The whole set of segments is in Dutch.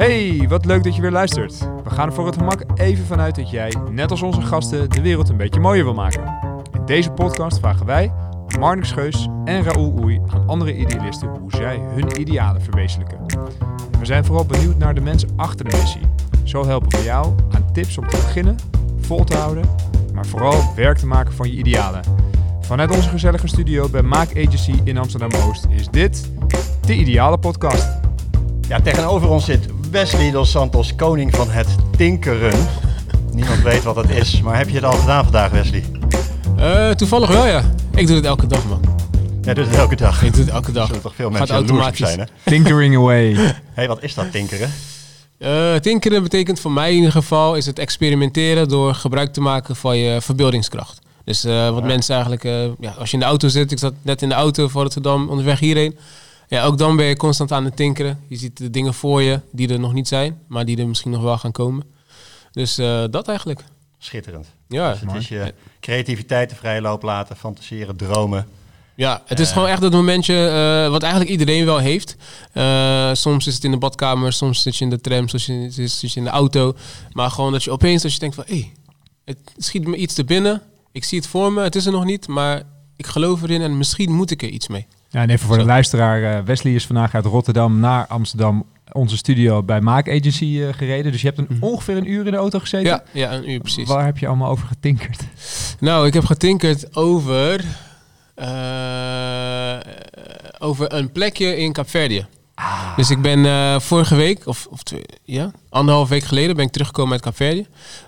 Hey, wat leuk dat je weer luistert. We gaan er voor het gemak even vanuit dat jij, net als onze gasten, de wereld een beetje mooier wil maken. In deze podcast vragen wij, Marnix Geus en Raoul Oei, aan andere idealisten hoe zij hun idealen verwezenlijken. We zijn vooral benieuwd naar de mensen achter de missie. Zo helpen we jou aan tips om te beginnen, vol te houden, maar vooral werk te maken van je idealen. Vanuit onze gezellige studio bij Maak Agency in Amsterdam-Oost is dit de Ideale Podcast. Ja, tegenover ons zit Wesley dos Santos, koning van het tinkeren. Niemand weet wat het is, maar heb je het al gedaan vandaag, Wesley? Eh, toevallig wel, ja. Ik doe het elke dag, man. Jij doet het elke dag. Ik doe het elke dag. Zullen toch veel Gaat mensen automatisch. zijn, hè? Tinkering away. hey, wat is dat tinkeren? Eh, tinkeren betekent voor mij in ieder geval is het experimenteren door gebruik te maken van je verbeeldingskracht. Dus eh, wat mensen eigenlijk, eh, ja, als je in de auto zit, ik zat net in de auto voor Rotterdam onderweg hierheen. Ja, ook dan ben je constant aan het tinkeren. Je ziet de dingen voor je die er nog niet zijn, maar die er misschien nog wel gaan komen. Dus eh, dat eigenlijk. Schitterend. Ja, Dus het is je creativiteit de vrije loop laten, fantaseren, dromen. Ja, het is Eh. gewoon echt dat momentje eh, wat eigenlijk iedereen wel heeft. Eh, soms is het in de badkamer, soms zit je in de tram, soms zit je, zit je in de auto. Maar gewoon dat je opeens dat je denkt van... hé, hey, het schiet me iets te binnen. Ik zie het voor me, het is er nog niet, maar ik geloof erin en misschien moet ik er iets mee. Ja, en even voor de luisteraar. eh, Wesley is vandaag uit Rotterdam naar Amsterdam, onze studio bij Maak Agency eh, gereden. Dus je hebt een, Mhm. ongeveer een uur in de auto gezeten. Ja, ja, een uur precies. Waar heb je allemaal over getinkerd? Nou, ik heb getinkerd over... eh, over een plekje in Kaapverdië. Dus ik ben vorige week, of, of twee, ja, anderhalf week geleden, ben ik teruggekomen uit Kaapverdië.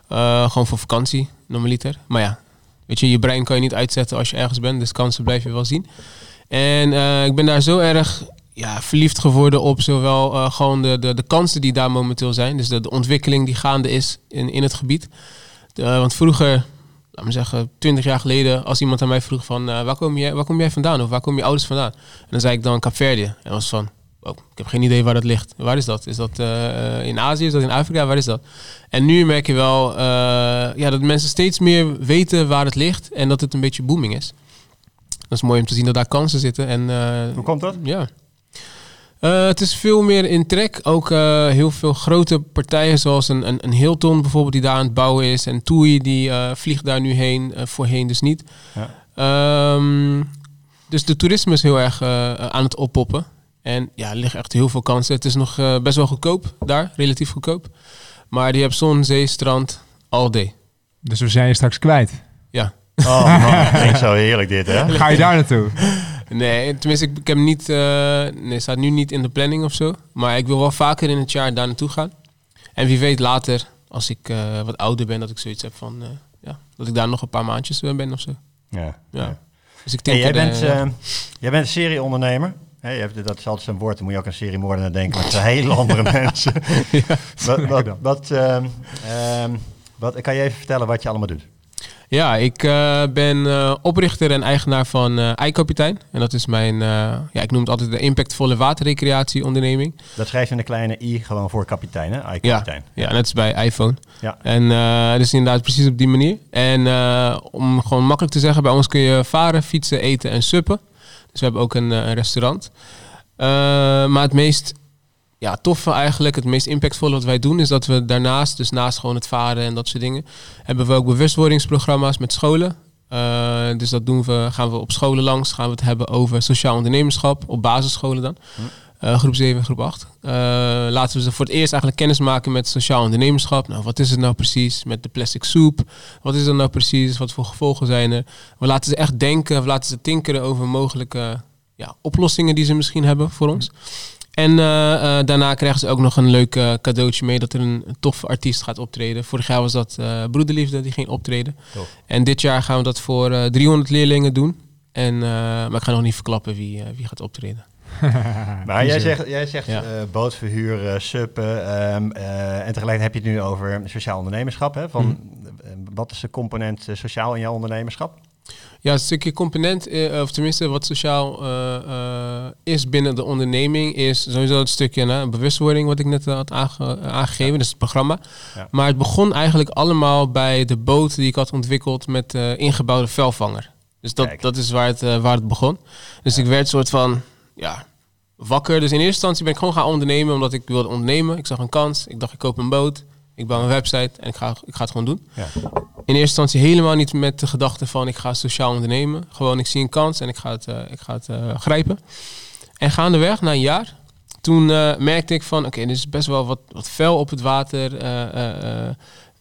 Eh gewoon voor vakantie, normaliter. Maar ja, weet je, je brein kan je niet uitzetten als je ergens bent, dus kansen blijf je wel zien. En eh, ik ben daar zo erg ja, verliefd geworden op zowel eh, gewoon de, de, de kansen die daar momenteel zijn. Dus de, de ontwikkeling die gaande is in, in het gebied. De- want vroeger, laat me zeggen, twintig jaar geleden, als iemand aan mij vroeg van eh, waar, kom jij, waar kom jij vandaan of waar kom je ouders vandaan? En dan zei ik dan Kaapverdië. En was van, oh, ik heb geen idee waar dat ligt. Waar is dat? Is dat eh, in Azië? Is dat in Afrika? Waar is dat? En nu merk je wel eh, ja, dat mensen steeds meer weten waar het ligt en dat het een beetje booming is. Dat is mooi om te zien dat daar kansen zitten. En, eh, Hoe komt dat? ja. Eh, het is veel meer in trek. Ook eh, heel veel grote partijen zoals een, een, een Hilton bijvoorbeeld die daar aan het bouwen is. En TUI die eh, vliegt daar nu heen, voorheen dus niet. Ja. Ehm, dus de toerisme is heel erg aan het oppoppen. En ja, er liggen echt heel veel kansen. Het is nog eh, best wel goedkoop daar, relatief goedkoop. Maar die hebt zon, zee, strand, all day. Dus we zijn je straks kwijt. Ja. Oh man, klinkt zo heerlijk dit, hè? Ga je daar naartoe? Nee, tenminste, ik, ik heb niet, eh nee, staat nu niet in de planning of zo. Maar ik wil wel vaker in het jaar daar naartoe gaan. En wie weet later, als ik eh, wat ouder ben, dat ik zoiets heb van, eh, ja, dat ik daar nog een paar maandjes ben of zo. Ja. Ja. Dus ik Hey, denk, jij, eh, bent, ja. eh, jij bent een serieondernemer. Hey, je hebt, dat is altijd zo'n woord, dan moet je ook aan seriemoordenaar denken. Maar het zijn hele andere mensen. wat, wat, wat, ehm, ehm, wat, kan je even vertellen wat je allemaal doet? Ja, ik eh, ben eh, oprichter en eigenaar van eh iKapitein. En dat is mijn, ja, ik noem het altijd de impactvolle waterrecreatieonderneming. Dat schrijft in de kleine i gewoon voor kapitein, hè? Ja, ja, net als bij iPhone. Ja. En eh dus inderdaad precies op die manier. En om gewoon makkelijk te zeggen, bij ons kun je varen, fietsen, eten en suppen. Dus we hebben ook een, een restaurant. Maar het meest ja, toffe eigenlijk, het meest impactvolle wat wij doen, is dat we daarnaast, dus naast gewoon het varen en dat soort dingen, hebben we ook bewustwordingsprogramma's met scholen. Eh, dus dat doen we, gaan we op scholen langs, gaan we het hebben over sociaal ondernemerschap, op basisscholen dan. Eh, groep 7 en groep 8. Eh, laten we ze voor het eerst eigenlijk kennis maken met sociaal ondernemerschap. Nou, wat is het nou precies met de plastic soep? Wat is dat nou precies? Wat voor gevolgen zijn er? We laten ze echt denken, we laten ze tinkeren over mogelijke ja, oplossingen die ze misschien hebben voor ons. En eh, eh, daarna krijgen ze ook nog een leuk eh, cadeautje mee dat er een, een toffe artiest gaat optreden. Vorig jaar was dat eh, Broederliefde, die ging optreden. Tof. En dit jaar gaan we dat voor eh 300 leerlingen doen. En, eh, maar ik ga nog niet verklappen wie, wie gaat optreden. Maar jij zegt, jij zegt Ja. eh, bootverhuur, suppen. ehm, eh, en tegelijk heb je het nu over sociaal ondernemerschap. Hè? Van, eh, wat is de component sociaal in jouw ondernemerschap? Ja, een stukje component, eh, of tenminste wat sociaal eh, eh, is binnen de onderneming, is sowieso het stukje bewustwording wat ik net had aange- aangegeven, dus het programma. Ja. Maar het begon eigenlijk allemaal bij de boot die ik had ontwikkeld met ingebouwde velvanger. Dus dat, Kijk. dat is waar het, waar het begon. Dus ik werd soort van, ja, wakker. Dus in eerste instantie ben ik gewoon gaan ondernemen omdat ik wilde ondernemen. Ik zag een kans. Ik dacht, ik koop een boot. Ik bouw een website en ik ga, ik ga het gewoon doen. Ja. In eerste instantie helemaal niet met de gedachte van ik ga sociaal ondernemen. Gewoon ik zie een kans en ik ga het, eh, ik ga het eh, grijpen. En gaandeweg, na een jaar, toen eh, merkte ik van oké, er is best wel wat, wat vuil op het water.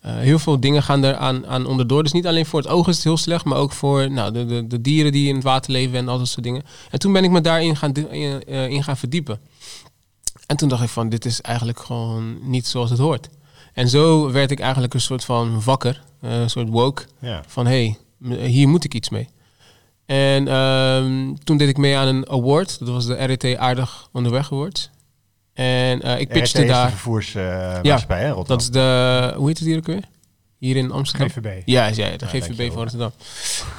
heel veel dingen gaan er aan, aan onderdoor. Dus niet alleen voor het oog is het heel slecht, maar ook voor nou, de, de, de dieren die in het water leven en al dat soort dingen. En toen ben ik me daarin gaan, in gaan verdiepen. En toen dacht ik van, dit is eigenlijk gewoon niet zoals het hoort. En zo werd ik eigenlijk een soort van wakker, eh, een soort woke, Ja. van hé, hey, hier moet ik iets mee. En ehm, toen deed ik mee aan een award, dat was de RET Aardig Onderweg Award. En eh, ik RT pitchte is de daar, vervoersmaatschappij, hè, Rotterdam. dat is de, hoe heet het hier ook weer? Hier in Amsterdam. GVB. Ja, ja, de Ja, GVB van Rotterdam.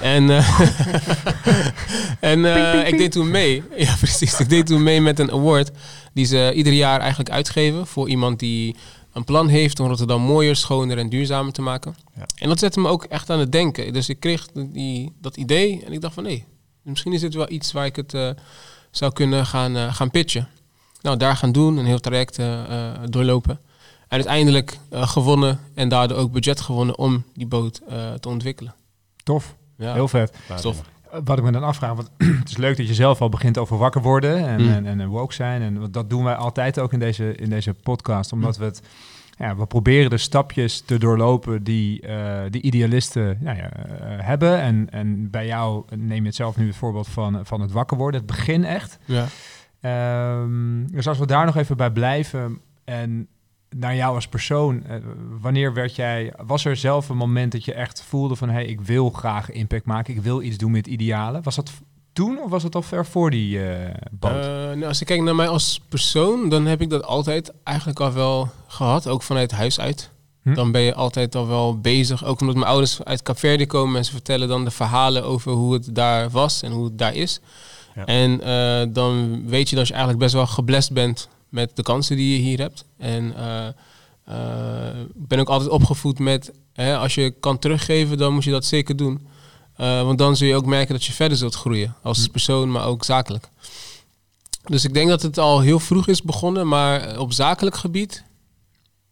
En, eh, en eh, ik deed toen mee. Ja, precies. Ik deed toen mee met een award die ze ieder jaar eigenlijk uitgeven voor iemand die een plan heeft om Rotterdam mooier, schoner en duurzamer te maken. Ja. En dat zette me ook echt aan het denken. Dus ik kreeg die, dat idee en ik dacht van nee, misschien is dit wel iets waar ik het eh, zou kunnen gaan, eh, gaan pitchen. Nou, daar gaan doen, een heel traject eh, doorlopen. En uiteindelijk eh, gewonnen en daardoor ook budget gewonnen om die boot eh, te ontwikkelen. Tof. Ja, Heel vet. tof. Wat ik me dan afvraag, want het is leuk dat je zelf al begint over wakker worden en, Mm. en, en woke zijn. En dat doen wij altijd ook in deze, in deze podcast, omdat we het, ja, we proberen de stapjes te doorlopen die uh, de idealisten nou ja, uh, hebben. En, en bij jou neem je het zelf nu het voorbeeld van, van het wakker worden, het begin echt. Ja. Um, dus als we daar nog even bij blijven en naar jou als persoon, uh, wanneer werd jij, was er zelf een moment dat je echt voelde van, hé, hey, ik wil graag impact maken, ik wil iets doen met idealen? Was dat toen of was het al ver voor die uh, boot? Uh, nou, als ik kijk naar mij als persoon, dan heb ik dat altijd eigenlijk al wel gehad, ook vanuit huis uit. Hm? Dan ben je altijd al wel bezig, ook omdat mijn ouders uit Capverdi komen en ze vertellen dan de verhalen over hoe het daar was en hoe het daar is. Ja. En uh, dan weet je dat je eigenlijk best wel geblest bent met de kansen die je hier hebt. En uh, uh, ben ook altijd opgevoed met, hè, als je kan teruggeven, dan moet je dat zeker doen. Uh, want dan zul je ook merken dat je verder zult groeien. Als persoon, maar ook zakelijk. Dus ik denk dat het al heel vroeg is begonnen. Maar op zakelijk gebied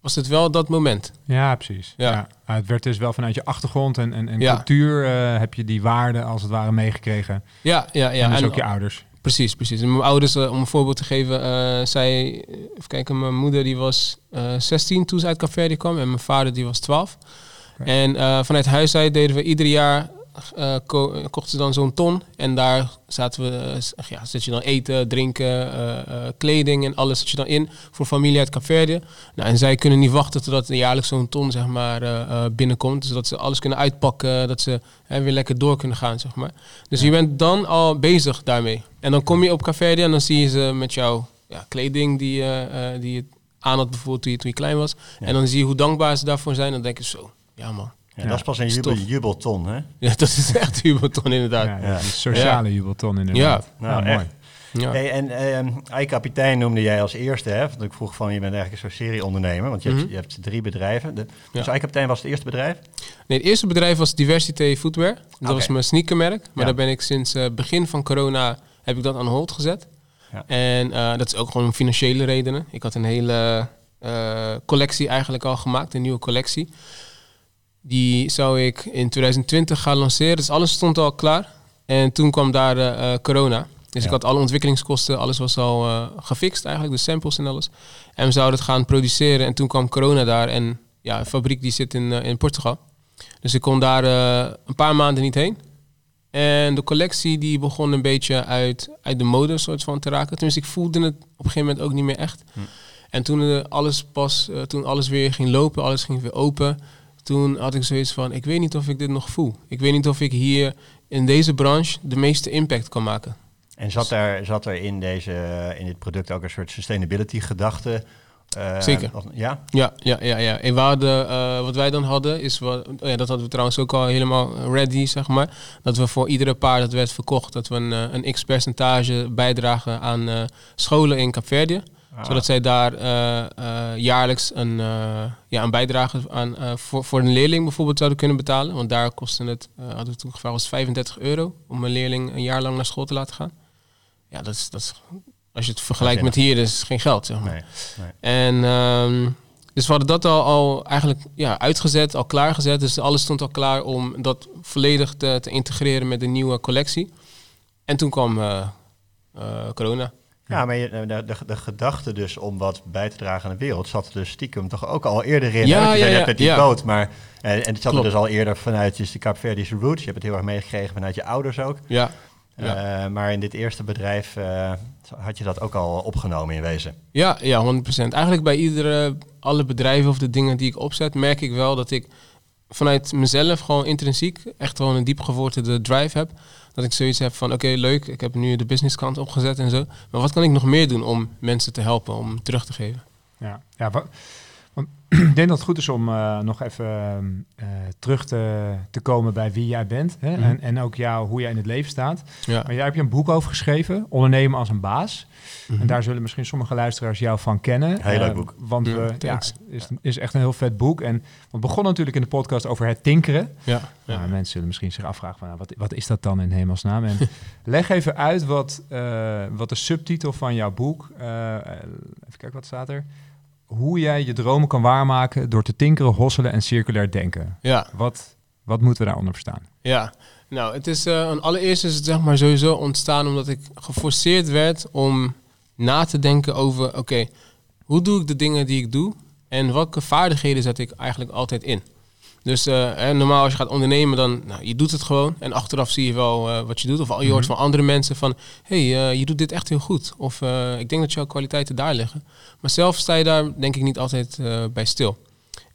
was het wel dat moment. Ja, precies. Ja. ja. Maar het werd dus wel vanuit je achtergrond en, en, en ja. cultuur uh, heb je die waarden als het ware meegekregen. Ja, ja, ja. En dus ook je ouders. Precies, precies. En mijn ouders, uh, om een voorbeeld te geven, uh, zij, even kijken, mijn moeder die was 16 toen ze uit Café kwam en mijn vader die was 12. Okay. En vanuit huis uit deden we ieder jaar uh, ko kochten ze dan zo'n ton. En daar zaten we, uh, ja, zet je dan eten, drinken, uh, kleding en alles zet je dan in voor familie uit Capverdië. Nou, en zij kunnen niet wachten totdat er jaarlijks zo'n ton zeg maar, binnenkomt. Zodat ze alles kunnen uitpakken, dat ze weer lekker door kunnen gaan. Zeg maar. Dus ja. je bent dan al bezig daarmee. En dan kom je op Capverdië en dan zie je ze met jouw ja, kleding die, die je aan had bijvoorbeeld toen je, toen je klein was. Ja. En dan zie je hoe dankbaar ze daarvoor zijn. Dan denk je zo, ja man. Ja, dat is pas een jubel, jubelton, hè? Ja, dat is echt een jubelton, inderdaad. Ja, ja. Een sociale ja. jubelton, inderdaad. Ja, nou, mooi. Ja. Hey, en um, ei-kapitein noemde jij als eerste, hè? Want ik vroeg van, je bent eigenlijk een soort serieondernemer, want je, mm -hmm. hebt, je hebt drie bedrijven. De, dus ei-kapitein was het eerste bedrijf? Nee, het eerste bedrijf was Diversity Footwear. Dat okay. was mijn sneakermerk. Maar daar ben ik sinds uh, begin van corona, heb ik dat aan hold gezet. En uh, dat is ook gewoon om financiële redenen. Ik had een hele uh, collectie eigenlijk al gemaakt, een nieuwe collectie. Die zou ik in 2020 gaan lanceren. Dus alles stond al klaar. En toen kwam daar uh, corona. Dus ja. ik had alle ontwikkelingskosten, alles was al uh, gefixt eigenlijk, de samples en alles. En we zouden het gaan produceren. En toen kwam corona daar. En ja, de fabriek die zit in, uh, in Portugal. Dus ik kon daar een paar maanden niet heen. En de collectie die begon een beetje uit, uit de mode soort van te raken. Tenminste, ik voelde het op een gegeven moment ook niet meer echt. Hm. En toen alles pas, toen alles weer ging lopen, alles ging weer open toen had ik zoiets van, ik weet niet of ik dit nog voel. Ik weet niet of ik hier in deze branche de meeste impact kan maken. En zat er, zat er in, deze, in dit product ook een soort sustainability gedachte? Uh, Zeker. Of, ja? Ja, ja, ja, ja. En we hadden, uh, wat wij dan hadden, is wat, oh ja, dat hadden we trouwens ook al helemaal ready, zeg maar. Dat we voor iedere paar dat werd verkocht, dat we een, een x percentage bijdragen aan uh, scholen in Capverdië. Ah. Zodat zij daar uh, uh, jaarlijks een, uh, ja, een bijdrage aan, voor, voor een leerling bijvoorbeeld zouden kunnen betalen. Want daar kostte het, hadden we toen gevraagd, was 35 euro om een leerling een jaar lang naar school te laten gaan. Ja, dat is, dat is Als je het vergelijkt met hier, is geen geld, zeg maar. Nee, nee. En ehm, dus we hadden dat al, al eigenlijk ja, uitgezet, al klaargezet. Dus alles stond al klaar om dat volledig te, te integreren met de nieuwe collectie. En toen kwam eh, eh, corona. Ja, maar je, de, de, de gedachte dus om wat bij te dragen aan de wereld zat er dus stiekem toch ook al eerder in. Ja, hè? Je ja, zei net ja, met die boot, maar en, en het zat Klopt. er dus al eerder vanuit dus de Kaapverdische roots. Je hebt het heel erg meegekregen vanuit je ouders ook. Ja, Ja. Eh, maar in dit eerste bedrijf eh, had je dat ook al opgenomen in wezen. ja, ja 100%. Eigenlijk bij iedere, alle bedrijven of de dingen die ik opzet, merk ik wel dat ik vanuit mezelf gewoon intrinsiek echt gewoon een diep gewortelde drive heb. Dat ik zoiets heb van, oké, leuk, ik heb nu de businesskant opgezet en zo. Maar wat kan ik nog meer doen om mensen te helpen, om terug te geven? Ja, ja wa- want ik denk dat het goed is om eh, nog even eh, terug te, te komen bij wie jij bent. Hè? Mhm. en, en ook jou, hoe jij in het leven staat. Ja. Maar jij hebt je een boek over geschreven, Ondernemen als een baas. Mhm. En daar zullen misschien sommige luisteraars jou van kennen. Heel leuk Eh, boek. Want we, ja, is, is echt een heel vet boek. En we begonnen natuurlijk in de podcast over het tinkeren. Ja, Ja. ja. mensen zullen misschien zich afvragen, van, nou, wat, wat is dat dan in hemelsnaam? En leg even uit wat, wat de subtitel van jouw boek, even kijken wat staat er. Hoe jij je dromen kan waarmaken door te tinkeren, hosselen en circulair denken. ja. Wat, wat moeten we daaronder verstaan? Ja, nou, het is uh, allereerst is het zeg maar sowieso ontstaan omdat ik geforceerd werd om na te denken over, oké, hoe doe ik de dingen die ik doe en welke vaardigheden zet ik eigenlijk altijd in. Dus uh, hè, normaal als je gaat ondernemen, dan nou, je doet het gewoon en achteraf zie je wel uh, wat je doet. Of je hoort van andere mensen van, hey, uh, je doet dit echt heel goed. Of ik denk dat jouw kwaliteiten daar liggen. Maar zelf sta je daar denk ik niet altijd bij stil.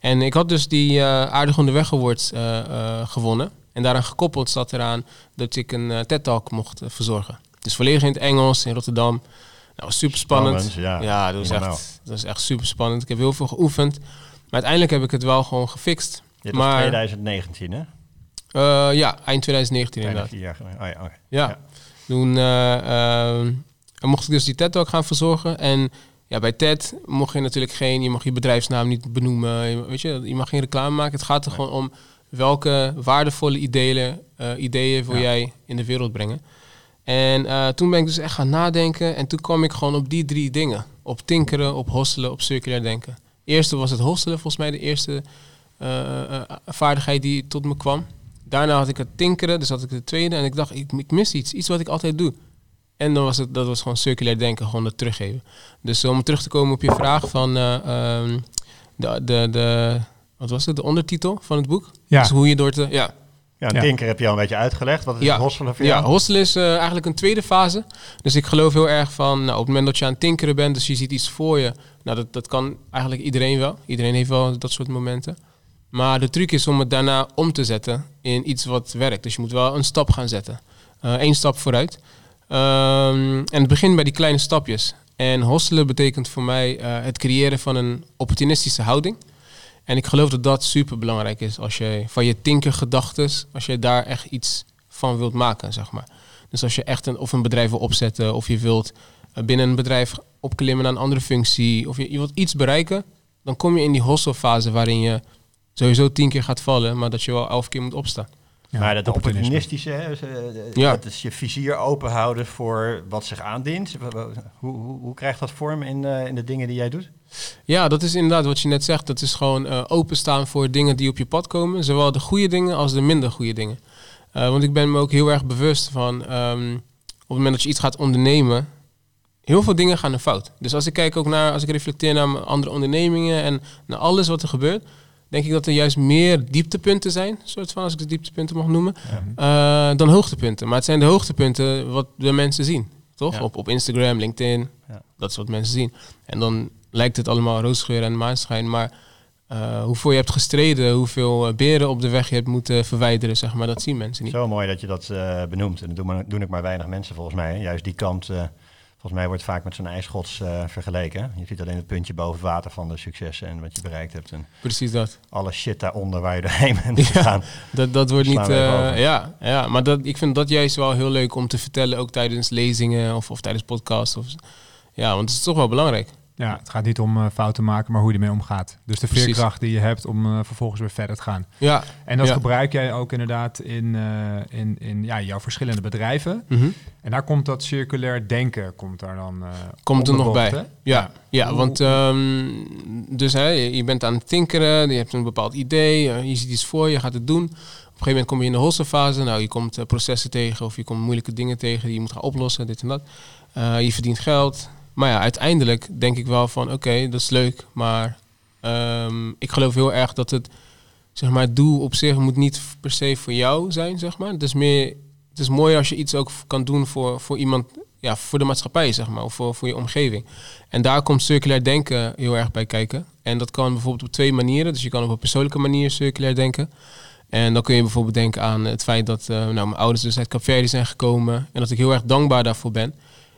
En ik had dus die aardig onderweg award gewonnen. En daaraan gekoppeld zat eraan dat ik een TED-talk mocht verzorgen. Dus volledig in het Engels in Rotterdam. Nou, super spannend. Spannend, ja. ja, dat was, echt, dat was echt super spannend. Ik heb heel veel geoefend. Maar uiteindelijk heb ik het wel gewoon gefixt. Dit maar, was 2019, hè? Uh, ja, eind 2019 inderdaad. Vier jaar geleden. Oh, ja, okay. ja. ja, toen uh, uh, mocht ik dus die TED-talk gaan verzorgen. En ja, bij TED mocht je natuurlijk geen... Je mag je bedrijfsnaam niet benoemen. Weet je, je mag geen reclame maken. Het gaat er nee. gewoon om welke waardevolle ideeën, uh, ideeën wil ja. jij in de wereld brengen. En uh, toen ben ik dus echt gaan nadenken. En toen kwam ik gewoon op die drie dingen. Op tinkeren, op hosselen, op circulair denken. Eerste was het hosselen, volgens mij de eerste vaardigheid die tot me kwam. Daarna had ik het tinkeren, dus had ik de tweede. En ik dacht, ik, ik mis iets, iets wat ik altijd doe. En dan was het, dat was gewoon circulair denken, gewoon het teruggeven. Dus om terug te komen op je vraag van uh, um, de, de, de, wat was het, de ondertitel van het boek? Ja. Dus hoe je door te, ja. Ja, een tinker heb je al een beetje uitgelegd. Wat is ja. hosselen voor ja, jou? hosselen is uh, eigenlijk een tweede fase. Dus ik geloof heel erg van, nou, op het moment dat je aan het tinkeren bent, dus je ziet iets voor je. Nou, dat, dat kan eigenlijk iedereen wel. Iedereen heeft wel dat soort momenten. Maar de truc is om het daarna om te zetten in iets wat werkt. Dus je moet wel een stap gaan zetten. Eén uh, stap vooruit. Um, en het begint bij die kleine stapjes. En hosselen betekent voor mij uh, het creëren van een opportunistische houding. En ik geloof dat dat super belangrijk is als je van je tinkergedachten, als je daar echt iets van wilt maken, zeg maar. Dus als je echt een, of een bedrijf wil opzetten, of je wilt uh, binnen een bedrijf opklimmen naar een andere functie, of je, je wilt iets bereiken, dan kom je in die hosselfase waarin je sowieso tien keer gaat vallen, maar dat je wel elf keer moet opstaan. Ja, maar dat opportunistische, hè, dus, ja. dat is je vizier open houden voor wat zich aandient. Hoe, hoe, hoe krijgt dat vorm in, uh, in de dingen die jij doet? Ja, dat is inderdaad wat je net zegt. Dat is gewoon uh, openstaan voor dingen die op je pad komen. Zowel de goede dingen als de minder goede dingen. Uh, want ik ben me ook heel erg bewust van... Um, op het moment dat je iets gaat ondernemen... heel veel dingen gaan er fout. Dus als ik kijk ook naar... als ik reflecteer naar mijn andere ondernemingen... en naar alles wat er gebeurt... denk ik dat er juist meer dieptepunten zijn... soort van, als ik de dieptepunten mag noemen... Ja. Uh, dan hoogtepunten. Maar het zijn de hoogtepunten wat de mensen zien. Toch? Ja. Op, op Instagram, LinkedIn. Ja. Dat is wat mensen zien. En dan lijkt het allemaal roosgeur en maanschijn. Maar uh, hoeveel je hebt gestreden, hoeveel beren op de weg je hebt moeten verwijderen, zeg maar, dat zien mensen niet. Zo mooi dat je dat uh, benoemt. En dat doen, maar, doen ik maar weinig mensen volgens mij. Juist die kant, volgens mij wordt vaak met zo'n ijsschots vergeleken. Hè? Je ziet alleen het puntje boven water van de successen en wat je bereikt hebt. En Precies dat. Alle shit daaronder waar je doorheen bent gegaan. Ja, dat, dat wordt niet... ja, ja, maar dat, ik vind dat juist wel heel leuk om te vertellen, ook tijdens lezingen of, of tijdens podcasts. Of, ja, want het is toch wel belangrijk. Ja, het gaat niet om uh, fouten maken, maar hoe je ermee omgaat. Dus de veerkracht die je hebt om uh, vervolgens weer verder te gaan. Ja. En dat ja. gebruik jij ook inderdaad in, uh, in, in ja, jouw verschillende bedrijven. Mm -hmm. En daar komt dat circulair denken komt daar dan Komt er nog bij. Hè? Ja, ja want um, dus hè, je bent aan het tinkeren, je hebt een bepaald idee, je ziet iets voor, je gaat het doen. Op een gegeven moment kom je in de hostelfase. Nou, je komt processen tegen of je komt moeilijke dingen tegen die je moet gaan oplossen, dit en dat. je verdient geld, maar ja, uiteindelijk denk ik wel van oké, dat is leuk. Maar um, ik geloof heel erg dat het, zeg maar, het doel op zich moet niet per se voor jou zijn, zeg maar. Het is meer, het is mooi als je iets ook kan doen voor, voor iemand, ja, voor de maatschappij, zeg maar, of voor, voor je omgeving. En daar komt circulair denken heel erg bij kijken. En dat kan bijvoorbeeld op twee manieren. Dus je kan op een persoonlijke manier circulair denken. En dan kun je bijvoorbeeld denken aan het feit dat uh, nou, mijn ouders dus uit Capverdi zijn gekomen. En dat ik heel erg dankbaar daarvoor ben.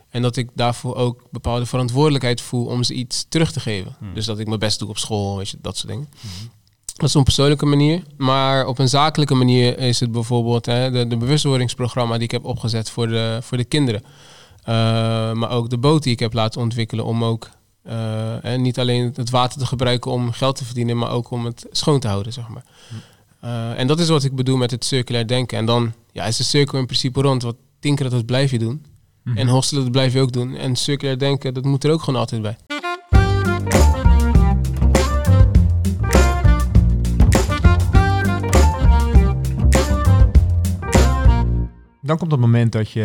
En dat ik daarvoor ook bepaalde verantwoordelijkheid voel om ze iets terug te geven. Hmm. Dus dat ik mijn best doe op school, weet je, dat soort dingen. Hmm. Dat is op een persoonlijke manier. Maar op een zakelijke manier is het bijvoorbeeld hè, de, de bewustwordingsprogramma die ik heb opgezet voor de, voor de kinderen. Uh, maar ook de boot die ik heb laten ontwikkelen om ook uh, en niet alleen het water te gebruiken om geld te verdienen, maar ook om het schoon te houden, zeg maar. Uh, en dat is wat ik bedoel met het circulair denken. En dan ja, is de cirkel in principe rond. Wat tinkeren, dat blijf je doen. Mm -hmm. En hostelen, dat blijf je ook doen. En circulair denken, dat moet er ook gewoon altijd bij. Dan komt het moment dat je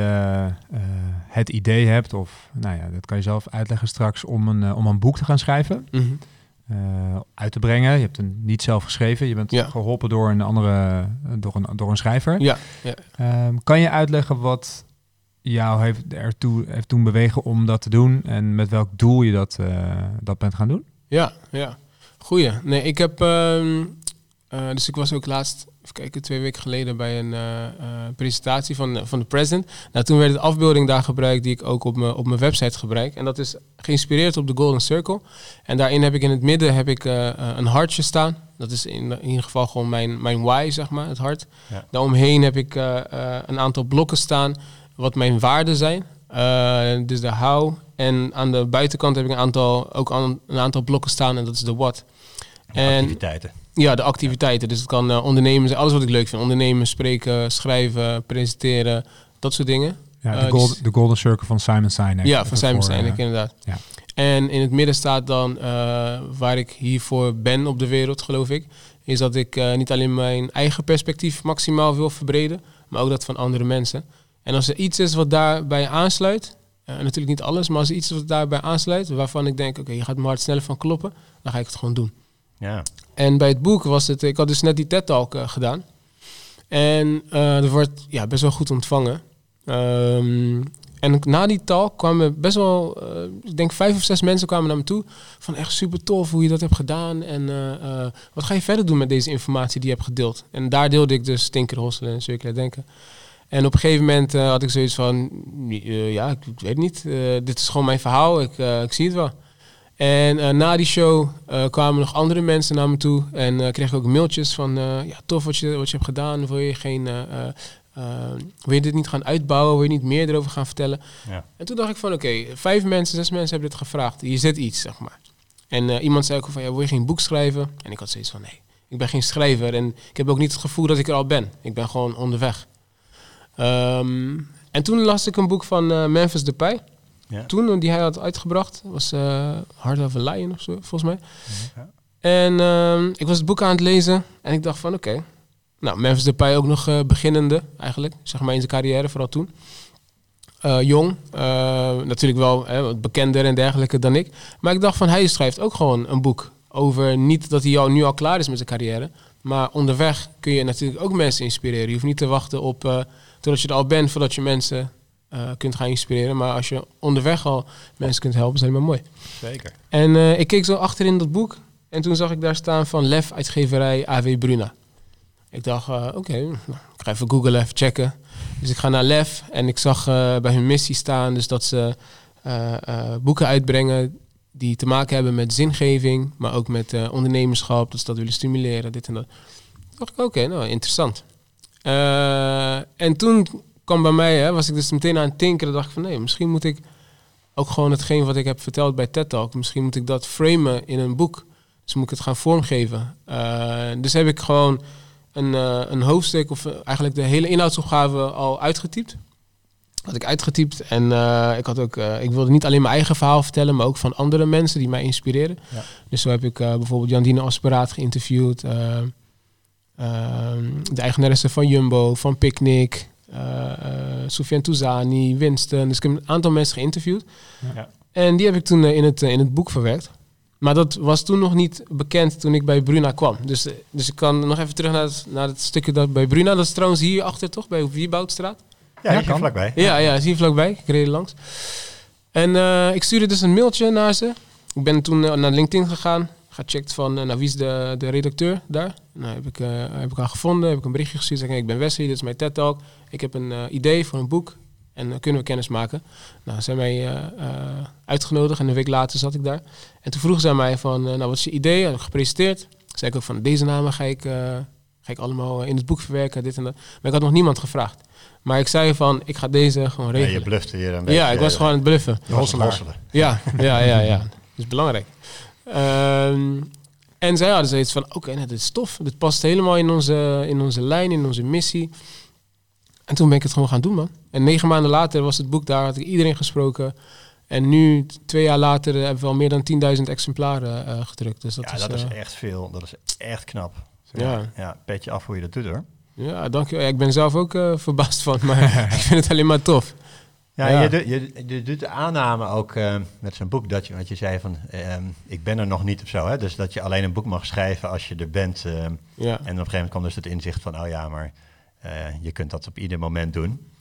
uh, het idee hebt, of nou ja, dat kan je zelf uitleggen straks, om een, uh, om een boek te gaan schrijven. Mm -hmm. Uh, uit te brengen. Je hebt hem niet zelf geschreven. Je bent Ja. geholpen door een andere, door een, door een schrijver. Ja, ja. Ehm, kan je uitleggen wat jou heeft ertoe heeft toen bewegen om dat te doen en met welk doel je dat, eh, dat bent gaan doen? Ja, ja. Goeie. Nee, ik heb... ehm, eh, dus ik was ook laatst, even kijken, twee weken geleden bij een eh, eh, presentatie van, van de president. Nou, toen werd de afbeelding daar gebruikt die ik ook op mijn op mijn website gebruik. En dat is geïnspireerd op de Golden Circle. En daarin heb ik in het midden heb ik, een hartje staan. Dat is in, in ieder geval gewoon mijn, mijn why, zeg maar, het hart. Ja. Daaromheen heb ik eh, eh, een aantal blokken staan wat mijn waarden zijn. Eh, dus de how. En aan de buitenkant heb ik een aantal, ook aan, een aantal blokken staan en dat is de what. En activiteiten. ja, de activiteiten. Dus het kan eh, ondernemen zijn, alles wat ik leuk vind. Ondernemen, spreken, schrijven, presenteren, dat soort dingen. Ja, de, Eh, golden, dus- de golden Circle van Simon Sinek. ja, van Simon Sinek, inderdaad. ja. En in het midden staat dan eh, waar ik hiervoor ben op de wereld, geloof ik. Is dat ik eh, niet alleen mijn eigen perspectief maximaal wil verbreden, maar ook dat van andere mensen. En als er iets is wat daarbij aansluit, eh, natuurlijk niet alles, maar als er iets is wat daarbij aansluit, waarvan ik denk, oké, je gaat mijn hart sneller van kloppen, dan ga ik het gewoon doen. Ja. En bij het boek was het, ik had dus net die TED-talk eh, gedaan. En eh er wordt ja, best wel goed ontvangen. Ehm, en na die talk kwamen best wel, ik denk vijf of zes mensen kwamen naar me toe. Van echt super tof hoe je dat hebt gedaan. En wat ga je verder doen met deze informatie die je hebt gedeeld? En daar deelde ik dus Tinker Hosselen en Circulair Denken. En op een gegeven moment eh, had ik zoiets van, eh, ja, ik, ik weet niet. eh, dit is gewoon mijn verhaal, ik, ik zie het wel. En na die show kwamen nog andere mensen naar me toe. En kreeg ik ook mailtjes van, ja, tof wat je, wat je hebt gedaan. Wil je, geen, wil je dit niet gaan uitbouwen? Wil je niet meer erover gaan vertellen? Ja. En toen dacht ik van, oké, vijf mensen, zes mensen hebben dit gevraagd. Hier zit iets, zeg maar. En iemand zei ook van, ja, wil je geen boek schrijven? En ik had zoiets van, nee, ik ben geen schrijver. En ik heb ook niet het gevoel dat ik er al ben. Ik ben gewoon onderweg. Ehm, en toen las ik een boek van eh, Memphis Depay. Ja. Toen, die hij had uitgebracht, was eh Heart of a Lion of zo, volgens mij. Ja. En ehm, ik was het boek aan het lezen en ik dacht van, oké. Nou, Memphis Depay ook nog eh, beginnende, eigenlijk. Zeg maar in zijn carrière, vooral toen. Jong, natuurlijk wel hè, wat bekender en dergelijke dan ik. Maar ik dacht van, hij schrijft ook gewoon een boek over niet dat hij al, nu al klaar is met zijn carrière. Maar onderweg kun je natuurlijk ook mensen inspireren. Je hoeft niet te wachten op totdat je er al bent voordat je mensen eh, kunt gaan inspireren. Maar als je onderweg al mensen kunt helpen, is dat helemaal mooi. Zeker. En eh, ik keek zo achterin dat boek. En toen zag ik daar staan van Lef uitgeverij AW Bruna. Ik dacht, eh, oké, nou, ik ga even googlen, even checken. Dus ik ga naar Lef en ik zag bij hun missie staan... dus dat ze boeken uitbrengen die te maken hebben met zingeving... maar ook met ondernemerschap, dat ze dat willen stimuleren, dit en dat. Toen dacht ik, oké, nou, interessant. Eh, en toen kwam bij mij, hè, was ik dus meteen aan het tinkeren... dacht ik van, nee, misschien moet ik ook gewoon hetgeen wat ik heb verteld bij TED Talk. Misschien moet ik dat framen in een boek. Dus moet ik het gaan vormgeven. Uh, dus heb ik gewoon een, uh, een hoofdstuk of eigenlijk de hele inhoudsopgave al uitgetypt. Had ik uitgetypt en uh, ik had ook, ik wilde niet alleen mijn eigen verhaal vertellen, maar ook van andere mensen die mij inspireren. Ja. Dus zo heb ik bijvoorbeeld Jandine Asperaat geïnterviewd, de eigenaresse van Jumbo, van Picnic, uh, Soufiane Touzani, Winston. Dus ik heb een aantal mensen geïnterviewd. Ja. En die heb ik toen in, het, in het boek verwerkt. Maar dat was toen nog niet bekend toen ik bij Bruna kwam. Dus, dus ik kan nog even terug naar het, naar het stukje dat bij Bruna. Dat is trouwens hier achter toch, bij Wieboudstraat? Ja, ja hier vlakbij. Ja, ja, is hier vlakbij. Ik reed langs. En uh, ik stuurde dus een mailtje naar ze. Ik ben toen naar LinkedIn gegaan gecheckt van uh, nou, wie is de, de redacteur daar. Nou, heb ik, uh, heb ik haar gevonden, heb ik een berichtje gestuurd. Zeg, ik ben Wesley, dit is mijn TED Talk. Ik heb een uh, idee voor een boek en kunnen we kennis maken. Nou, ze hebben mij uitgenodigd en een week later zat ik daar. En toen vroegen ze mij van, nou wat is je idee? Had ik gepresenteerd. Zei ik ook van, deze namen ga ik, ga ik allemaal in het boek verwerken, dit en dat. Maar ik had nog niemand gevraagd. Maar ik zei van, ik ga deze gewoon regelen. Ja, je blufte hier een beetje. Ja, ik was gewoon aan het bluffen. Ja, ja, ja, ja. Dat is belangrijk. Ehm, en zij hadden zoiets van, oké, nou, dit is tof. Dit past helemaal in onze, in onze lijn, in onze missie. En toen ben ik het gewoon gaan doen, man. En negen maanden later was het boek daar, had ik iedereen gesproken. En nu, twee jaar later, hebben we al meer dan 10.000 exemplaren uh, gedrukt. Dus dat ja, is, dat is uh, echt veel. Dat is echt knap. Ja. ja, petje af hoe je dat doet, hoor. Ja, dankjewel. ik ben zelf ook uh, verbaasd van, maar ik vind het alleen maar tof. Ja, ja. Je, doet, je, je, doet de aanname ook uh, met zo'n boek dat je, wat je zei van, uh, ik ben er nog niet of zo. Hè? Dus dat je alleen een boek mag schrijven als je er bent. Uh, ja. En op een gegeven moment kwam dus het inzicht van, oh ja, maar je kunt dat op ieder moment doen.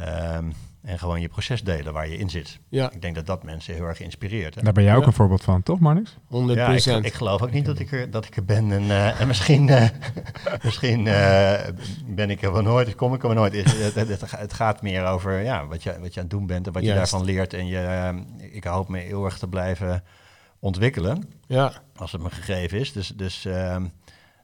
Um, en gewoon je proces delen waar je in zit. Ja. Ik denk dat dat mensen heel erg inspireert. Hè? Daar ben jij ook een voorbeeld van, toch Marnix? 100%. Ja, ik, ik, geloof ook niet dat ik er, dat ik er ben. En, uh, en misschien, uh, misschien uh, ben ik er wel nooit, kom ik er wel nooit. Het, het, het, gaat meer over ja, wat, je, wat je aan het doen bent en wat Juist. je daarvan leert. En je, ik hoop me heel erg te blijven ontwikkelen. Ja. Als het me gegeven is. Dus... dus ehm,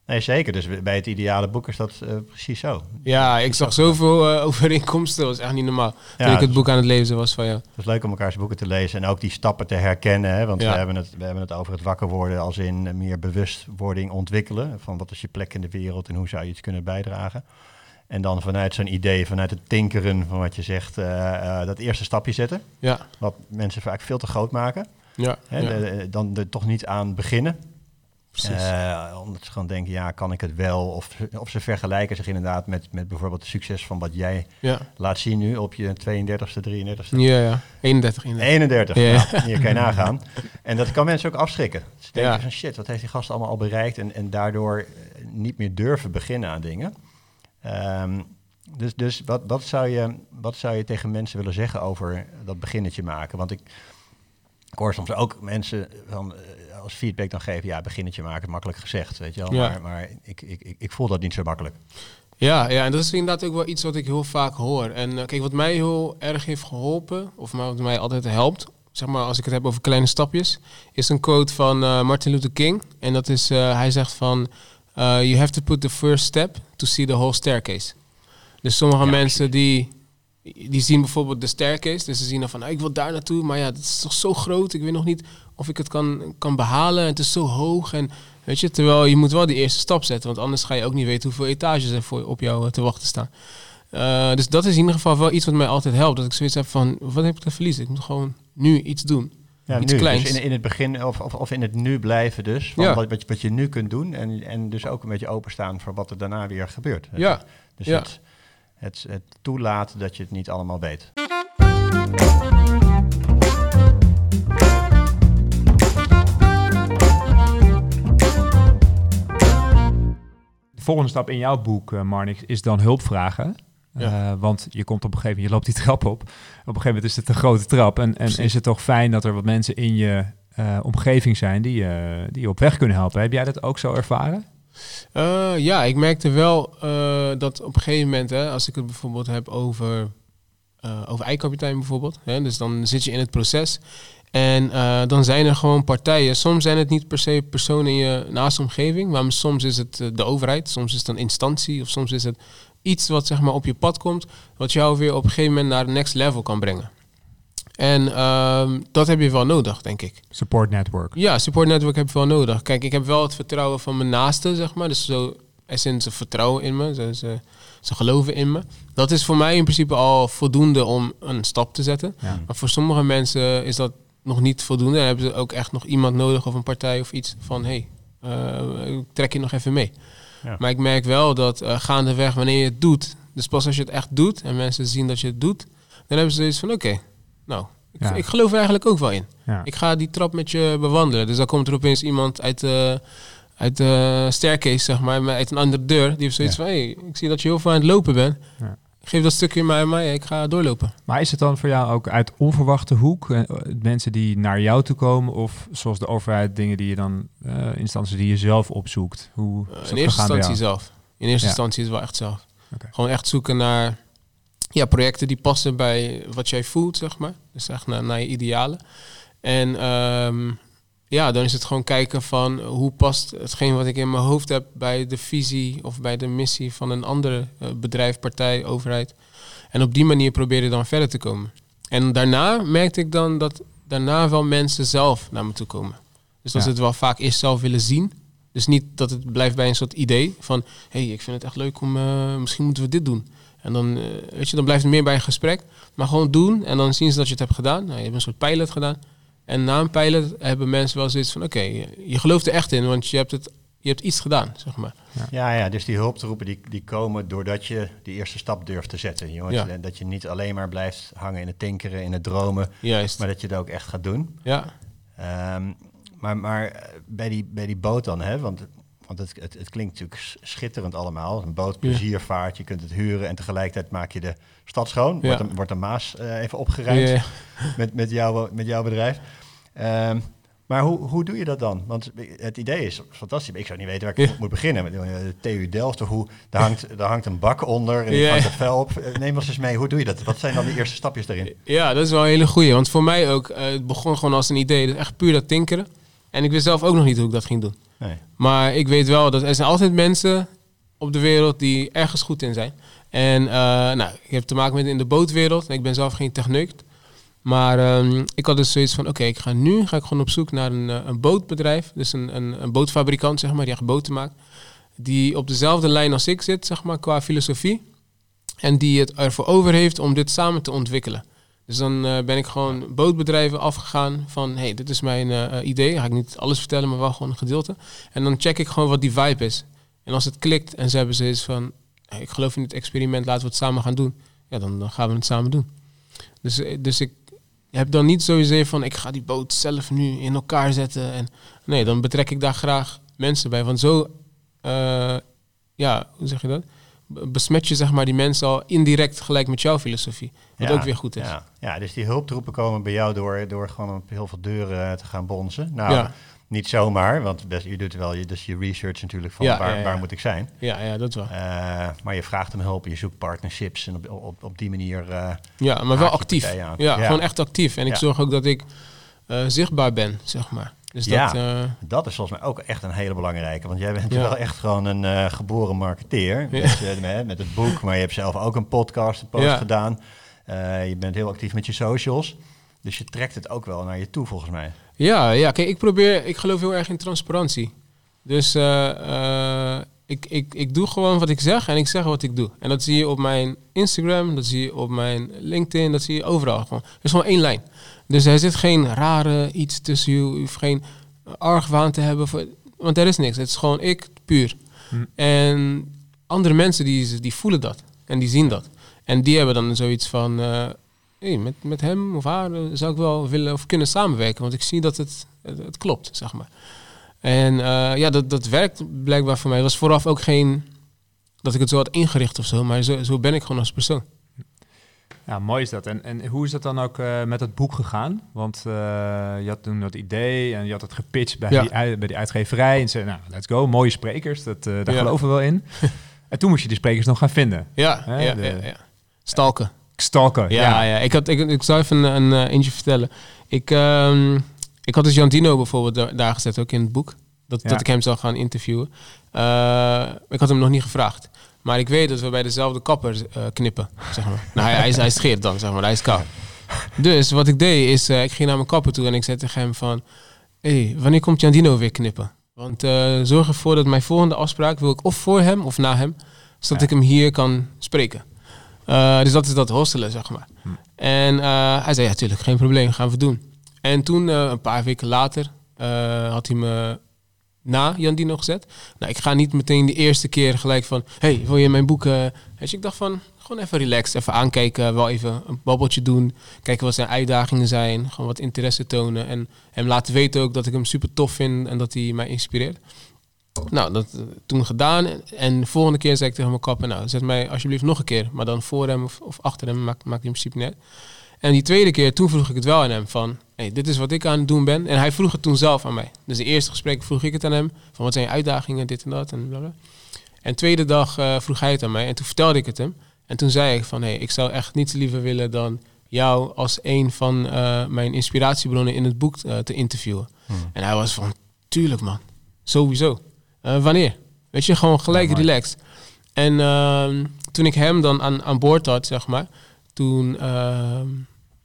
Nee, zeker. Dus bij het ideale boek is dat uh, precies zo. Ja, ik zag zoveel uh, overeenkomsten. Dat was echt niet normaal. Ja, Toen ik het boek aan het lezen was van ja. Het is leuk om elkaars boeken te lezen en ook die stappen te herkennen. Hè? Want ja. we, hebben het, we hebben het over het wakker worden als in meer bewustwording ontwikkelen. Van wat is je plek in de wereld en hoe zou je iets kunnen bijdragen. En dan vanuit zo'n idee, vanuit het tinkeren van wat je zegt, uh, dat eerste stapje zetten. Ja. Wat mensen vaak veel te groot maken. Ja, Hè. De, dan er toch niet aan beginnen. Uh, omdat ze gewoon denken, ja, kan ik het wel? Of, of ze vergelijken zich inderdaad met, met bijvoorbeeld het succes van wat jij ja. laat zien nu op je 32e, 33e. Ja, ja. 31. 31, 31 ja. Nou, hier kan je nagaan. En dat kan mensen ook afschrikken. Ze denken van shit, wat heeft die gast allemaal al bereikt? En, en daardoor eh, niet meer durven beginnen aan dingen. Um, dus dus wat, wat, zou je, wat zou je tegen mensen willen zeggen over dat beginnetje maken? Want ik, ik hoor soms ook mensen van als feedback dan geven, ja, beginnetje maken, makkelijk gezegd, weet je wel. Ja. Maar, maar ik, ik, ik, voel dat niet zo makkelijk. Ja, ja, en dat is inderdaad ook wel iets wat ik heel vaak hoor. En uh, kijk, wat mij heel erg heeft geholpen, of wat mij altijd helpt, zeg maar als ik het heb over kleine stapjes, is een quote van uh, Martin Luther King. En dat is, uh, hij zegt van, you have to put the first step to see the whole staircase. Dus sommige ja, mensen die, die zien bijvoorbeeld de staircase, dus ze zien dan van, nou, ik wil daar naartoe, maar ja, dat is toch zo groot, ik weet nog niet of ik het kan, kan behalen. Het is zo hoog. En weet je, terwijl je moet wel die eerste stap zetten. Want anders ga je ook niet weten hoeveel etages er voor, op jou eh, te wachten staan. Uh, dus dat is in ieder geval wel iets wat mij altijd helpt. Dat ik zoiets heb van, wat heb ik te verliezen? Ik moet gewoon nu iets doen. Ja, iets nu. kleins. Dus in, in het begin, of, of, of in het nu blijven dus. Van ja. wat, wat, je, wat je nu kunt doen. En, en dus ook een beetje openstaan voor wat er daarna weer gebeurt. Ja. Dus ja. Het, het, het toelaten dat je het niet allemaal weet. De volgende stap in jouw boek, uh, Marnix, is dan hulp vragen. Ja. Uh, want je komt op een gegeven moment, je loopt die trap op. Op een gegeven moment is het een grote trap. En, en is het toch fijn dat er wat mensen in je uh, omgeving zijn die, die je op weg kunnen helpen. Heb jij dat ook zo ervaren? Uh, ja, ik merkte wel dat op een gegeven moment, hè, als ik het bijvoorbeeld heb over, over eikapitein bijvoorbeeld. Hè, dus dan zit je in het proces. En dan zijn er gewoon partijen. Soms zijn het niet per se personen in je naaste omgeving, maar soms is het de overheid, soms is het een instantie of soms is het iets wat zeg maar op je pad komt, wat jou weer op een gegeven moment naar het next level kan brengen. En ehm, dat heb je wel nodig, denk ik. Support network. Ja, support network heb je wel nodig. Kijk, ik heb wel het vertrouwen van mijn naasten, zeg maar. Dus zo, er zijn ze vertrouwen in me, ze, ze, ze geloven in me. Dat is voor mij in principe al voldoende om een stap te zetten. Ja. Maar voor sommige mensen is dat nog niet voldoende. En hebben ze ook echt nog iemand nodig of een partij of iets van... hé, hey, uh, trek je nog even mee. Ja. Maar ik merk wel dat uh, gaandeweg, wanneer je het doet... dus pas als je het echt doet en mensen zien dat je het doet... dan hebben ze zoiets van, oké, okay, nou, ik, Ja. ik geloof er eigenlijk ook wel in. Ja. Ik ga die trap met je bewandelen. Dus dan komt er opeens iemand uit de, uit de staircase, zeg maar, uit een andere deur. Die heeft zoiets Ja. van, hey, ik zie dat je heel veel aan het lopen bent. Ja. Geef dat stukje maar aan mij, ik ga doorlopen. Maar is het dan voor jou ook uit onverwachte hoek? eh, mensen die naar jou toe komen? Of zoals de overheid dingen die je dan, eh, instanties die je zelf opzoekt? Hoe Uh, in eerste instantie zelf. In eerste instantie is het wel echt zelf. Gewoon echt zoeken naar ja, projecten die passen bij wat jij voelt, zeg maar. Dus echt naar, naar je idealen. En ehm, ja, dan is het gewoon kijken van hoe past hetgeen wat ik in mijn hoofd heb bij de visie of bij de missie van een andere eh, bedrijf, partij, overheid. En op die manier probeer je dan verder te komen. En daarna merkte ik dan dat daarna wel mensen zelf naar me toe komen. Dus dat Ja. ze het wel vaak eerst zelf willen zien. Dus niet dat het blijft bij een soort idee van... hé, hey, ik vind het echt leuk om... eh, misschien moeten we dit doen. En dan, eh, weet je, dan blijft het meer bij een gesprek. Maar gewoon doen en dan zien ze dat je het hebt gedaan. Nou, je hebt een soort pilot gedaan. En na een pilot hebben mensen wel zoiets van... oké, je, je gelooft er echt in, want je hebt, het, je hebt iets gedaan, zeg maar. Ja, ja, dus die hulptroepen die, die komen doordat je die eerste stap durft te zetten. Jongens, Ja. Dat je niet alleen maar blijft hangen in het tinkeren, in het dromen, Juist. maar dat je het ook echt gaat doen. Ja, Ehm, maar maar eh, bij, die, bij die boot dan, hè, want, want het, het, het klinkt natuurlijk schitterend allemaal. Een boot, pleziervaart, je kunt het huren en tegelijkertijd maak je de stad schoon. Wordt, de, wordt de Maas eh, even opgeruimd met, met, jouw, met jouw bedrijf. Ehm, maar hoe, hoe doe je dat dan? Want het idee is fantastisch. Ik zou niet weten waar ik Ja. moet beginnen. Met de TU Delft of hoe... Daar hangt, daar hangt een bak onder en Ja. hangt het vel op. Eh, Neem ons eens mee. Hoe doe je dat? Wat zijn dan de eerste stapjes daarin? Ja, dat is wel een hele goeie. Want voor mij ook, eh, het begon gewoon als een idee. Dus echt puur dat tinkeren. En ik wist zelf ook nog niet hoe ik dat ging doen. Maar ik weet wel dat er zijn altijd mensen op de wereld die ergens goed in zijn. En eh, nou, ik heb te maken met in de bootwereld. Ik ben zelf geen techneut. Maar ehm, ik had dus zoiets van, oké, ik ga nu ga ik gewoon op zoek naar een, eh, een bootbedrijf. Dus een, een, een bootfabrikant, zeg maar, die echt boten maakt. Die op dezelfde lijn als ik zit, zeg maar, qua filosofie. En die het ervoor over heeft om dit samen te ontwikkelen. Dus dan eh, ben ik gewoon bootbedrijven afgegaan van... hey, dit is mijn eh, eh, idee. Ga ik niet alles vertellen, maar wel gewoon een gedeelte. En dan check ik gewoon wat die vibe is. En als het klikt en ze hebben zoiets van... hey, ik geloof in dit experiment, laten we het samen gaan doen. Ja, dan, dan gaan we het samen doen. Dus, dus ik heb dan niet sowieso van... ik ga die boot zelf nu in elkaar zetten. En, nee, dan betrek ik daar graag mensen bij. Want zo... ja, hoe zeg je dat? Be- Besmet je zeg maar die mensen al indirect gelijk met jouw filosofie. Wat Ja, ook weer goed is. Ja, ja, dus die hulptroepen komen bij jou door, door gewoon op heel veel deuren eh, te gaan bonzen. Nou, Ja. niet zomaar, want best, je doet wel je, dus je research natuurlijk van Ja, waar, moet ik zijn. Ja, ja, dat wel. Eh, maar je vraagt om hulp, je zoekt partnerships en op, op, op die manier... eh, Ja, maar wel actief. Ja, gewoon echt actief. En ik zorg ook dat ik zichtbaar ben, zeg maar. Dus Ja. dat, eh, Dat is volgens mij ook echt een hele belangrijke. Want jij bent Ja. wel echt gewoon een eh, geboren marketeer. Ja. Met, je- met, met het boek, maar je hebt zelf ook een podcast, een post gedaan. Eh, je bent heel actief met je socials. Dus je trekt het ook wel naar je toe, volgens mij. ja, ja, kijk, ik probeer, ik geloof heel erg in transparantie. Dus eh, eh, ik, ik, ik doe gewoon wat ik zeg en ik zeg wat ik doe. En dat zie je op mijn Instagram, dat zie je op mijn LinkedIn, dat zie je overal gewoon. Er is gewoon één lijn. Dus er zit geen rare iets tussen je, je hoeft geen argwaan te hebben. Voor, want er is niks, het is gewoon ik, puur. Hm. En andere mensen die, die voelen dat en die zien dat. En die hebben dan zoiets van, eh, hey, met, met hem of haar eh, zou ik wel willen of kunnen samenwerken. Want ik zie dat het, het, het klopt, zeg maar. En eh, ja, dat, dat werkt blijkbaar voor mij. Het was vooraf ook geen dat ik het zo had ingericht of zo, maar zo, zo ben ik gewoon als persoon. Ja, mooi is dat. En, en hoe is dat dan ook eh, met het boek gegaan? Want eh, je had toen dat idee en je had het gepitcht bij, Ja. die, bij die uitgeverij. En ze nou, let's go, mooie sprekers, dat, daar Ja. geloven we wel in. en toen moest je die sprekers nog gaan vinden. Ja, Hè, ja, de- ja, ja. Stalken. Stalken, Ja, ja. Ik, had, ik, ik zou even een, een eentje vertellen. Ik, ehm, ik had dus Jan Dino bijvoorbeeld daar, daar gezet, ook in het boek. Dat, Ja. dat ik hem zou gaan interviewen. Eh, ik had hem nog niet gevraagd. Maar ik weet dat we bij dezelfde kapper eh, knippen, zeg maar. nou, hij, hij, hij scheert dan, zeg maar. Hij is koud. Dus wat ik deed is, uh, ik ging naar mijn kapper toe en ik zei tegen hem van... Hé, hey, wanneer komt Jandino weer knippen? Want zorg ervoor dat mijn volgende afspraak wil ik of voor hem of na hem. Zodat ik hem hier kan spreken. Dus dat is dat hostelen, zeg maar. Hm. En hij zei, ja, tuurlijk, geen probleem, gaan we doen. En toen, een paar weken later, had hij me na Jandino gezet. Nou, ik ga niet meteen de eerste keer gelijk van... hey, wil je mijn boek... Je, ik dacht van, gewoon even relaxed, even aankijken, wel even een babbeltje doen, kijken wat zijn uitdagingen zijn, gewoon wat interesse tonen en hem laten weten ook dat ik hem super tof vind en dat hij mij inspireert. Nou, dat uh, toen gedaan en de volgende keer zei ik tegen mijn kapper, nou, zet mij alsjeblieft nog een keer, maar dan voor hem of, of achter hem, maakt, maakt in principe net. En die tweede keer, toen vroeg ik het wel aan hem van, hey, dit is wat ik aan het doen ben. En hij vroeg het toen zelf aan mij. Dus de eerste gesprek vroeg ik het aan hem, van wat zijn je uitdagingen, dit en dat en blablabla. En tweede dag uh, vroeg hij het aan mij en toen vertelde ik het hem. En toen zei ik van, hé, hey, ik zou echt niets liever willen dan jou als een van uh, mijn inspiratiebronnen in het boek uh, te interviewen. Hmm. En hij was van, tuurlijk man, sowieso. Wanneer? Weet je, gewoon gelijk ja, relaxed. En ehm, toen ik hem dan aan, aan boord had, zeg maar, toen ehm,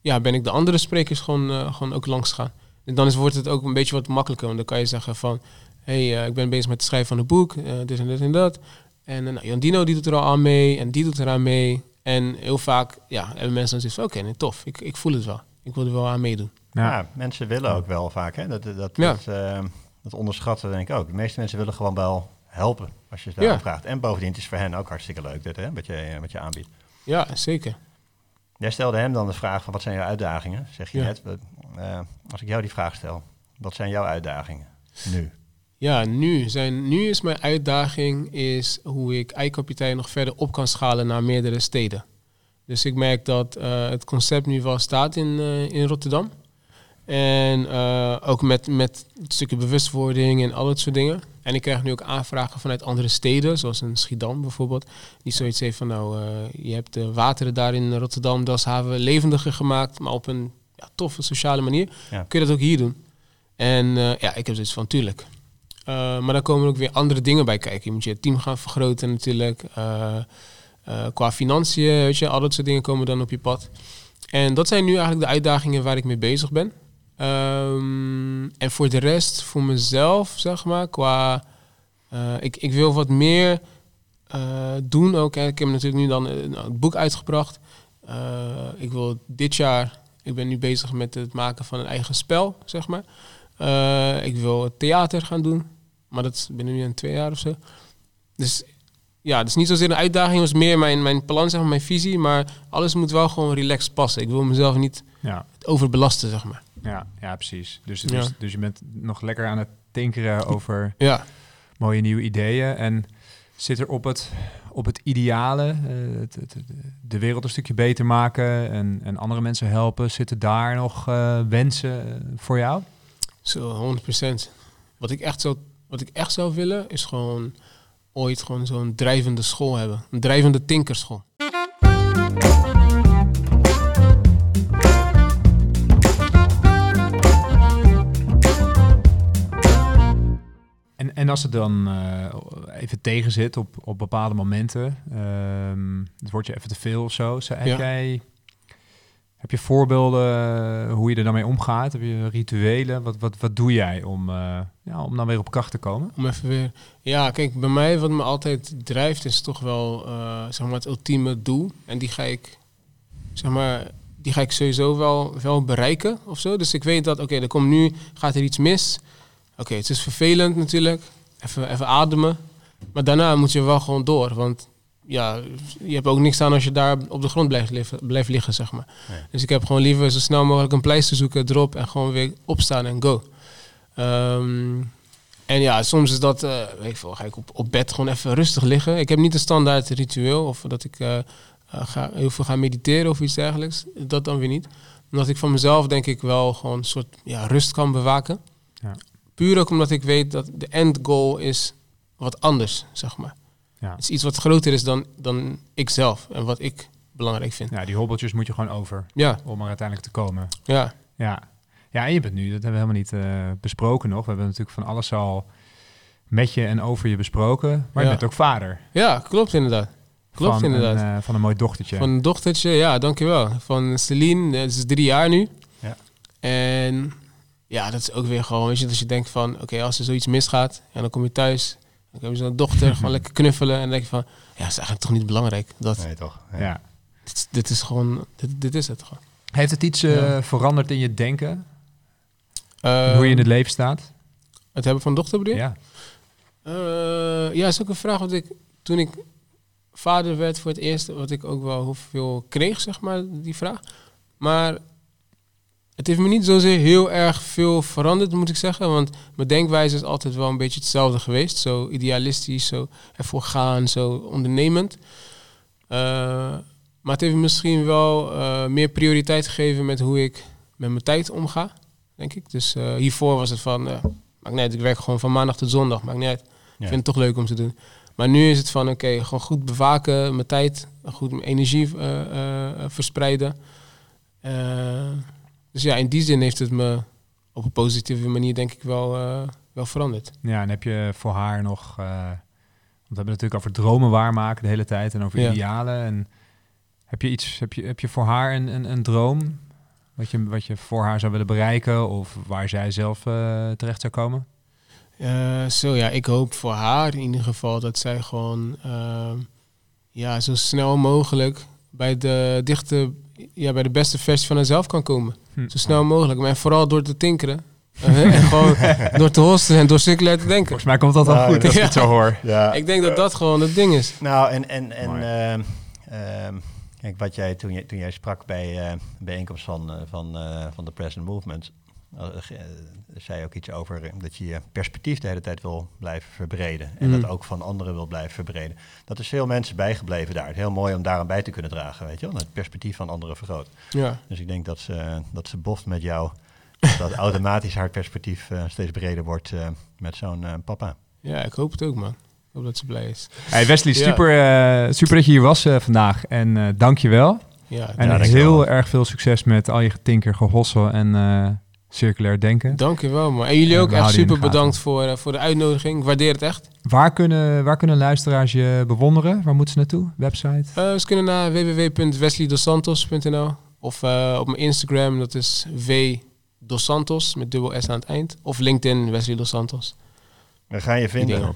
ja, ben ik de andere sprekers gewoon, gewoon ook langs gegaan. En dan is, wordt het ook een beetje wat makkelijker, want dan kan je zeggen van, hé, hey, ik ben bezig met het schrijven van een boek, dit en dit en dat. En uh, nou, Jandino die doet er al aan mee en die doet eraan mee. En heel vaak ja, hebben mensen dan zoiets van, oké, nee, tof, ik, ik voel het wel. Ik wil er wel aan meedoen. Ja, mensen willen ook wel vaak, hè. Dat, dat, ja. dat, uh, dat onderschatten denk ik ook. De meeste mensen willen gewoon wel helpen als je het daar vraagt. En bovendien, het is voor hen ook hartstikke leuk dit, hè, wat, je, wat je aanbiedt. Ja, zeker. Jij stelde hem dan de vraag van, wat zijn jouw uitdagingen? Zeg je net, uh, als ik jou die vraag stel, wat zijn jouw uitdagingen nu? Ja, nu, zijn, nu is mijn uitdaging is hoe ik eikapitein nog verder op kan schalen naar meerdere steden. Dus ik merk dat uh, het concept nu wel staat in, uh, in Rotterdam. En ook met, met stukje bewustwording en al dat soort dingen. En ik krijg nu ook aanvragen vanuit andere steden, zoals een Schiedam bijvoorbeeld. Die zoiets heeft van, nou, je hebt de wateren daar in Rotterdam, dat haven levendiger gemaakt, maar op een ja, toffe sociale manier. Ja. Kun je dat ook hier doen? En ja, ik heb zoiets van, tuurlijk. Uh, maar dan komen ook weer andere dingen bij kijken. Je moet je team gaan vergroten natuurlijk. Qua financiën, weet je, al dat soort dingen komen dan op je pad. En dat zijn nu eigenlijk de uitdagingen waar ik mee bezig ben. Um, en voor de rest, voor mezelf, zeg maar, qua... ik, ik wil wat meer doen ook. Hè. Ik heb natuurlijk nu dan het boek uitgebracht. ik wil dit jaar... Ik ben nu bezig met het maken van een eigen spel, zeg maar. ik wil theater gaan doen. Maar dat binnen nu een twee jaar of zo. Dus ja, het is niet zozeer een uitdaging, het was meer mijn, mijn plan, zeg maar, mijn visie. Maar alles moet wel gewoon relaxed passen. Ik wil mezelf niet ja. overbelasten, zeg maar. Ja, ja precies. Dus, dus, dus je bent nog lekker aan het tinkeren over ja. mooie nieuwe ideeën. En zit er op het, op het ideale, uh, het, het, de wereld een stukje beter maken en, en andere mensen helpen, zitten daar nog uh, wensen eh, voor jou? Zo, 100%. Wat ik echt zo wat ik echt zou willen, is gewoon ooit gewoon zo'n drijvende school hebben. Een drijvende tinkerschool. En, als het dan uh, even tegen zit op, op bepaalde momenten, um, het wordt je even te veel of zo. Heb jij heb je voorbeelden eh, hoe je er dan mee omgaat? Heb je rituelen? Wat, wat, wat doe jij om, uh, ja, om dan weer op kracht te komen? Om even weer... Ja, kijk, bij mij wat me altijd drijft is toch wel uh, zeg maar het ultieme doel. En die ga ik, zeg maar, die ga ik sowieso wel, wel bereiken of zo. Dus ik weet dat, oké, okay, er komt nu, gaat er iets mis. Oké, het is vervelend natuurlijk. Even, even ademen. Maar daarna moet je wel gewoon door. Want ja, je hebt ook niks aan als je daar op de grond blijft, liggen, blijft liggen zeg maar. Dus ik heb gewoon liever zo snel mogelijk een pleister zoeken, drop en gewoon weer opstaan en go. Um, en ja, soms is dat, uh, weet ik veel, ga ik op, op bed gewoon even rustig liggen. Ik heb niet een standaard ritueel of dat ik uh, ga, heel veel ga mediteren of iets dergelijks. Dat dan weer niet. Omdat ik van mezelf denk ik wel gewoon een soort ja, rust kan bewaken. Ja. Puur ook omdat ik weet dat de end goal is wat anders, zeg maar. Ja. Het is iets wat groter is dan, dan ik zelf en wat ik belangrijk vind. Ja, die hobbeltjes moet je gewoon over ja. om er uiteindelijk te komen. Ja. Ja, ja en je bent nu, dat hebben we helemaal niet uh, besproken nog. We hebben natuurlijk van alles al met je en over je besproken. Maar je bent ook vader. Ja, klopt inderdaad. Klopt van inderdaad. Een, eh, van een mooi dochtertje. Van een dochtertje, ja, dankjewel. Van Celine, dat is drie jaar nu. Ja. En ja, dat is ook weer gewoon, weet je, als je denkt van, oké, als er zoiets misgaat, en dan kom je thuis, dan heb je zo'n dochter, gewoon lekker knuffelen, en dan denk je van, ja, dat is eigenlijk toch niet belangrijk. Dat, Nee, toch? ja. dit, dit is gewoon, dit, dit is het gewoon. Heeft het iets eh, Ja. veranderd in je denken? Ehm, hoe je in het leven staat? Het hebben van dochter bedoel je? Ja. Eh, ja, is ook een vraag wat ik toen ik vader werd voor het eerst, wat ik ook wel hoeveel kreeg, zeg maar, die vraag. Maar het heeft me niet zozeer heel erg veel veranderd, moet ik zeggen. Want mijn denkwijze is altijd wel een beetje hetzelfde geweest. Zo idealistisch, zo ervoor gaan, zo ondernemend. Eh, maar het heeft misschien wel eh, meer prioriteit gegeven met hoe ik met mijn tijd omga, denk ik. Dus eh, hiervoor was het van, maakt niet uit, ik werk gewoon van maandag tot zondag, maakt niet uit. Ik vind het toch leuk om te doen. Maar nu is het van, oké, gewoon goed bewaken, mijn tijd, goed mijn energie verspreiden. Dus ja, in die zin heeft het me op een positieve manier denk ik wel, eh, wel veranderd. ja, en heb je voor haar nog... eh, want we hebben het natuurlijk over dromen waarmaken de hele tijd en over Ja. idealen. En heb je iets, heb je, heb je voor haar een, een, een droom? Wat je, wat je voor haar zou willen bereiken of waar zij zelf eh, terecht zou komen? Eh, zo ja, ik hoop voor haar in ieder geval dat zij gewoon ja, zo snel mogelijk bij de dichte, ja, bij de beste versie van haarzelf kan komen. Hm. Zo snel mogelijk. Maar vooral door te tinkeren. Eh, en gewoon door te hosten en door circulair te denken. Volgens mij komt dat wel Nou, goed ja. zo hoor. Ja. Ik denk dat dat gewoon het ding is. Nou, en, en, en ehm, ehm, kijk, wat jij toen, jij toen jij sprak bij eh, de bijeenkomst van, eh, van, eh, van de Present Movement, zei je ook iets over eh, dat je je perspectief de hele tijd wil blijven verbreden. En Mhm. dat ook van anderen wil blijven verbreden. Dat is veel mensen bijgebleven daar. Heel mooi om daaraan bij te kunnen dragen, weet je wel. Het perspectief van anderen vergroot. Ja. Dus ik denk dat ze, dat ze boft met jou, dat automatisch haar perspectief eh, steeds breder wordt eh, met zo'n eh, papa. ja, ik hoop het ook, man. Ik hoop dat ze blij is. Hey Wesley, Ja. super, eh, super dat je hier was eh, vandaag. En eh dank je wel. Ja, En Ja, heel erg veel succes met al je getinker, gehossel en eh, circulair denken. dankjewel, man. En jullie ook echt super bedankt voor, eh, voor de uitnodiging. Ik waardeer het echt. Waar kunnen, waar kunnen luisteraars je bewonderen? Waar moeten ze naartoe? Website? Eh, ze kunnen naar www.wesleydosantos.nl of eh, op mijn Instagram, dat is W Dos Santos met dubbel S aan het eind. Of LinkedIn Wesley Dos Santos. We gaan je vinden.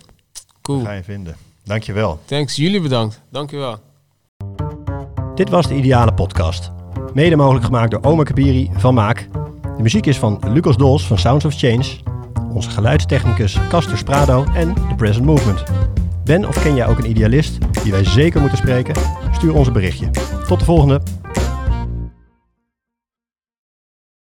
Cool. We gaan je vinden. Dankjewel. Thanks. Jullie bedankt. Dankjewel. Dit was de Ideale Podcast. Mede mogelijk gemaakt door Omer Kabiri van Maak. De muziek is van Lucas Dols van Sounds of Change. Onze geluidstechnicus Castor Sprado en The Present Movement. Ben of ken jij ook een idealist die wij zeker moeten spreken? Stuur ons een berichtje. Tot de volgende!